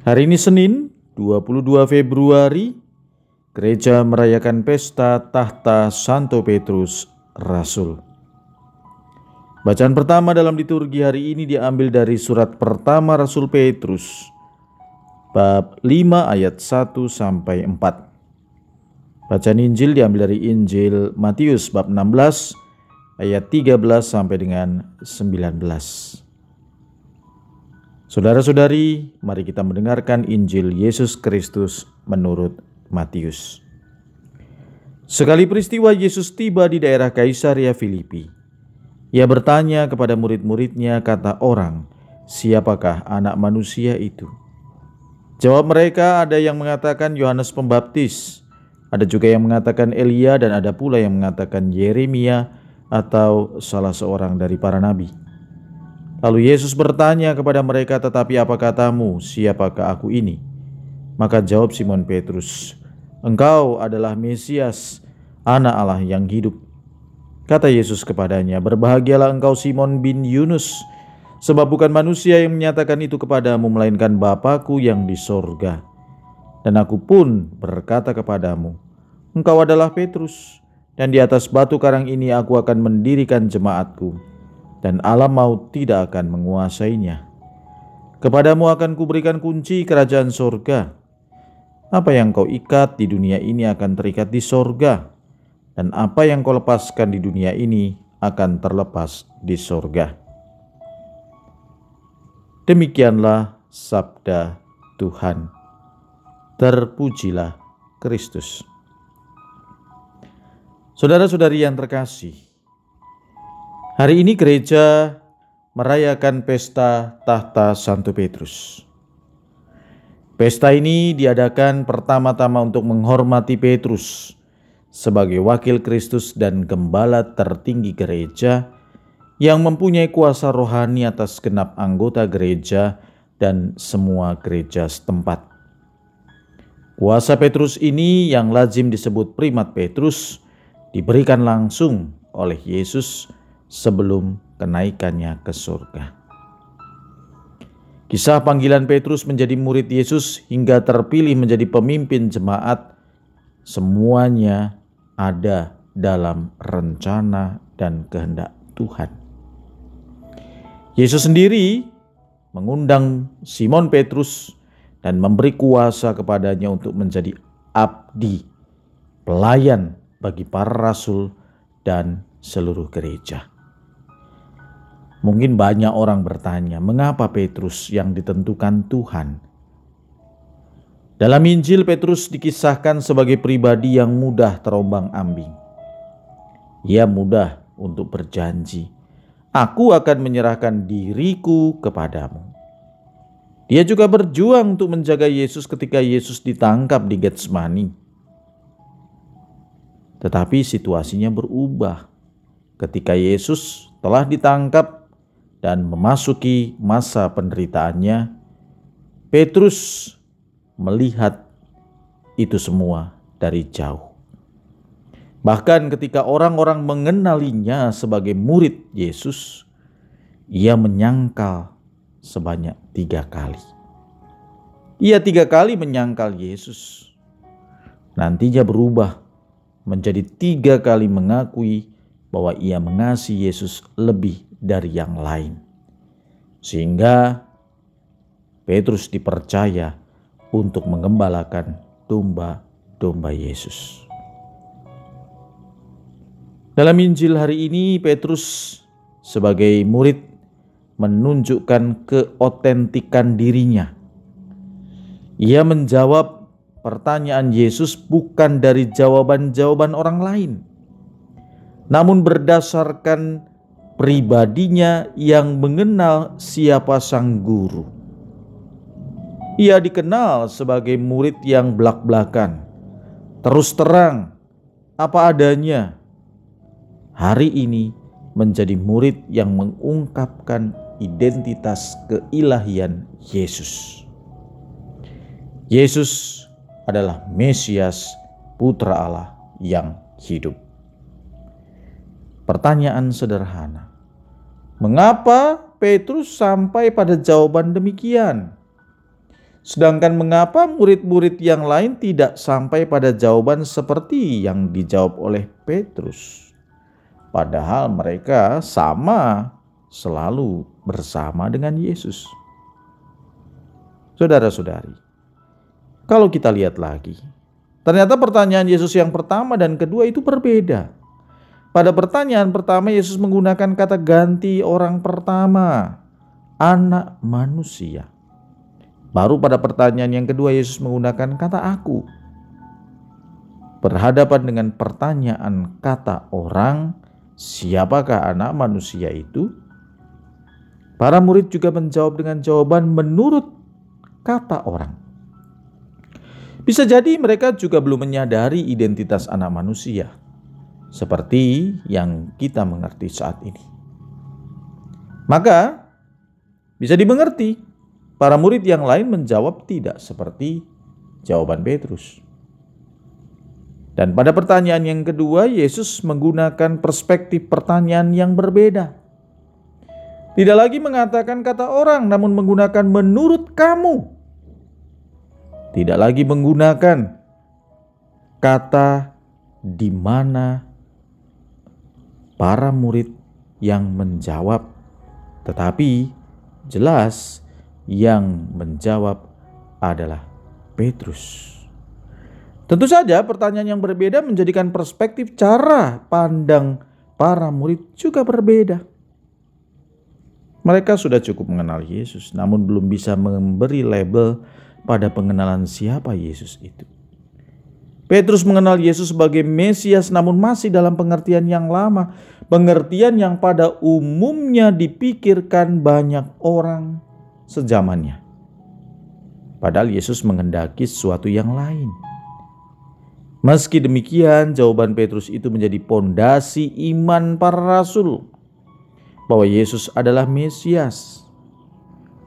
Hari ini Senin, 22 Februari, gereja merayakan pesta tahta Santo Petrus Rasul. Bacaan pertama dalam liturgi hari ini diambil dari surat pertama Rasul Petrus, bab 5 ayat 1 sampai 4. Bacaan Injil diambil dari Injil Matius bab 16 ayat 13 sampai dengan 19. Saudara-saudari, mari kita mendengarkan Injil Yesus Kristus menurut Matius. Sekali peristiwa Yesus tiba di daerah Kaisaria Filipi. Ia bertanya kepada murid-muridnya, kata orang, "Siapakah anak manusia itu?" Jawab mereka, ada yang mengatakan Yohanes Pembaptis, ada juga yang mengatakan Elia dan ada pula yang mengatakan Yeremia atau salah seorang dari para nabi. Lalu Yesus bertanya kepada mereka, "Tetapi apa katamu? Siapakah aku ini?" Maka jawab Simon Petrus, "Engkau adalah Mesias, Anak Allah yang hidup." Kata Yesus kepadanya, "Berbahagialah engkau Simon bin Yunus, sebab bukan manusia yang menyatakan itu kepadamu, melainkan Bapakku yang di sorga. Dan aku pun berkata kepadamu, engkau adalah Petrus, dan di atas batu karang ini aku akan mendirikan jemaatku." Dan alam maut tidak akan menguasainya. Kepadamu akan kuberikan kunci kerajaan sorga. Apa yang kau ikat di dunia ini akan terikat di sorga, dan apa yang kau lepaskan di dunia ini akan terlepas di sorga. Demikianlah sabda Tuhan. Terpujilah Kristus. Saudara-saudari yang terkasih, Hari ini gereja merayakan pesta tahta Santo Petrus. Pesta ini diadakan pertama-tama untuk menghormati Petrus sebagai wakil Kristus dan gembala tertinggi gereja yang mempunyai kuasa rohani atas genap anggota gereja dan semua gereja setempat. Kuasa Petrus ini yang lazim disebut primat Petrus diberikan langsung oleh Yesus sebelum kenaikannya ke surga. Kisah panggilan Petrus menjadi murid Yesus hingga terpilih menjadi pemimpin jemaat, semuanya ada dalam rencana dan kehendak Tuhan. Yesus sendiri mengundang Simon Petrus dan memberi kuasa kepadanya untuk menjadi abdi, pelayan bagi para rasul dan seluruh gereja. Mungkin banyak orang bertanya, mengapa Petrus yang ditentukan Tuhan? Dalam Injil, Petrus dikisahkan sebagai pribadi yang mudah terombang-ambing. Ia mudah untuk berjanji, "Aku akan menyerahkan diriku kepadamu." Dia juga berjuang untuk menjaga Yesus ketika Yesus ditangkap di Getsemani. Tetapi situasinya berubah ketika Yesus telah ditangkap dan memasuki masa penderitaannya, Petrus melihat itu semua dari jauh. Bahkan ketika orang-orang mengenalinya sebagai murid Yesus, ia menyangkal sebanyak tiga kali. Ia tiga kali menyangkal Yesus. Nantinya berubah menjadi tiga kali mengakui bahwa ia mengasihi Yesus lebih dari yang lain. Sehingga Petrus dipercaya untuk mengembalakan domba-domba Yesus. Dalam Injil hari ini Petrus sebagai murid menunjukkan keotentikan dirinya. Ia menjawab pertanyaan Yesus bukan dari jawaban-jawaban orang lain, namun berdasarkan pribadinya yang mengenal siapa sang guru. Ia dikenal sebagai murid yang belak-belakan, terus terang, apa adanya. Hari ini menjadi murid yang mengungkapkan identitas keilahian Yesus. Yesus adalah Mesias, Putra Allah yang hidup. Pertanyaan sederhana: mengapa Petrus sampai pada jawaban demikian? Sedangkan mengapa murid-murid yang lain tidak sampai pada jawaban seperti yang dijawab oleh Petrus? Padahal mereka sama selalu bersama dengan Yesus. Saudara-saudari, kalau kita lihat lagi, ternyata pertanyaan Yesus yang pertama dan kedua itu berbeda. Pada pertanyaan pertama, Yesus menggunakan kata ganti orang pertama, anak manusia. Baru pada pertanyaan yang kedua Yesus menggunakan kata aku. Berhadapan dengan pertanyaan kata orang, siapakah anak manusia itu? Para murid juga menjawab dengan jawaban menurut kata orang. Bisa jadi mereka juga belum menyadari identitas anak manusia, seperti yang kita mengerti saat ini. Maka, bisa dimengerti Para murid yang lain menjawab tidak seperti jawaban Petrus. Dan pada pertanyaan yang kedua, Yesus menggunakan perspektif pertanyaan yang berbeda. Tidak lagi mengatakan kata orang, namun menggunakan menurut kamu. Tidak lagi menggunakan kata di mana para murid yang menjawab, tetapi jelas yang menjawab adalah Petrus. Tentu saja pertanyaan yang berbeda menjadikan perspektif cara pandang para murid juga berbeda. Mereka sudah cukup mengenal Yesus, namun belum bisa memberi label pada pengenalan siapa Yesus itu. Petrus mengenal Yesus sebagai Mesias, namun masih dalam pengertian yang lama, pengertian yang pada umumnya dipikirkan banyak orang sejamannya. Padahal Yesus mengendaki sesuatu yang lain. Meski demikian, jawaban Petrus itu menjadi pondasi iman para rasul bahwa Yesus adalah Mesias.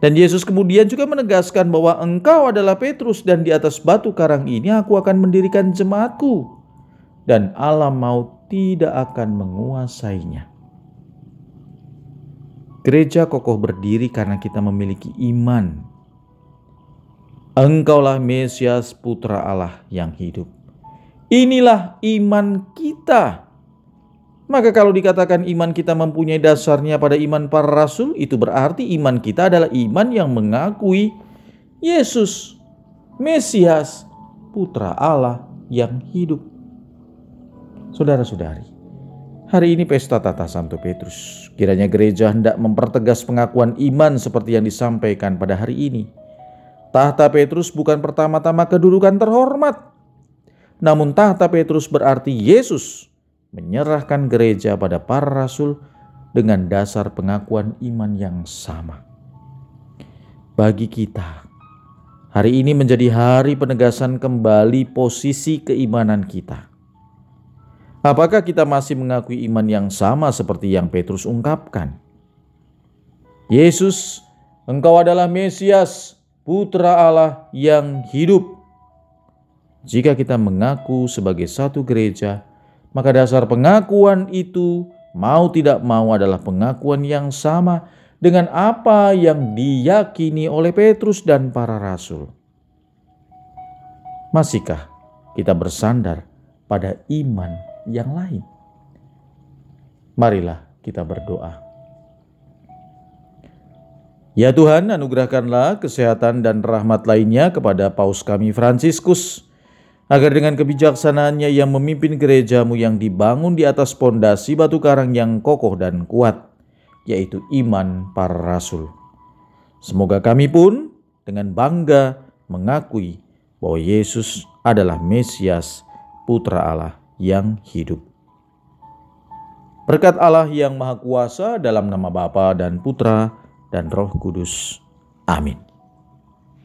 Dan Yesus kemudian juga menegaskan bahwa engkau adalah Petrus dan di atas batu karang ini aku akan mendirikan jemaatku dan alam maut tidak akan menguasainya. Gereja kokoh berdiri karena kita memiliki iman. Engkaulah Mesias Putra Allah yang hidup. Inilah iman kita. Maka kalau dikatakan iman kita mempunyai dasarnya pada iman para rasul, itu berarti iman kita adalah iman yang mengakui Yesus, Mesias, Putra Allah yang hidup. Saudara-saudari, Hari ini pesta tata Santo Petrus. Kiranya gereja hendak mempertegas pengakuan iman seperti yang disampaikan pada hari ini. Tahta Petrus bukan pertama-tama kedudukan terhormat. Namun tahta Petrus berarti Yesus menyerahkan gereja pada para rasul dengan dasar pengakuan iman yang sama. Bagi kita, hari ini menjadi hari penegasan kembali posisi keimanan kita Apakah kita masih mengakui iman yang sama seperti yang Petrus ungkapkan? Yesus, Engkau adalah Mesias, Putra Allah yang hidup. Jika kita mengaku sebagai satu gereja, maka dasar pengakuan itu mau tidak mau adalah pengakuan yang sama dengan apa yang diyakini oleh Petrus dan para rasul. Masihkah kita bersandar pada iman yang lain. Marilah kita berdoa. Ya Tuhan, anugerahkanlah kesehatan dan rahmat lainnya kepada Paus kami Fransiskus, agar dengan kebijaksanaannya yang memimpin gerejamu yang dibangun di atas pondasi batu karang yang kokoh dan kuat, yaitu iman para rasul. Semoga kami pun dengan bangga mengakui bahwa Yesus adalah Mesias, Putra Allah yang hidup. Berkat Allah yang Maha Kuasa dalam nama Bapa dan Putra dan Roh Kudus. Amin.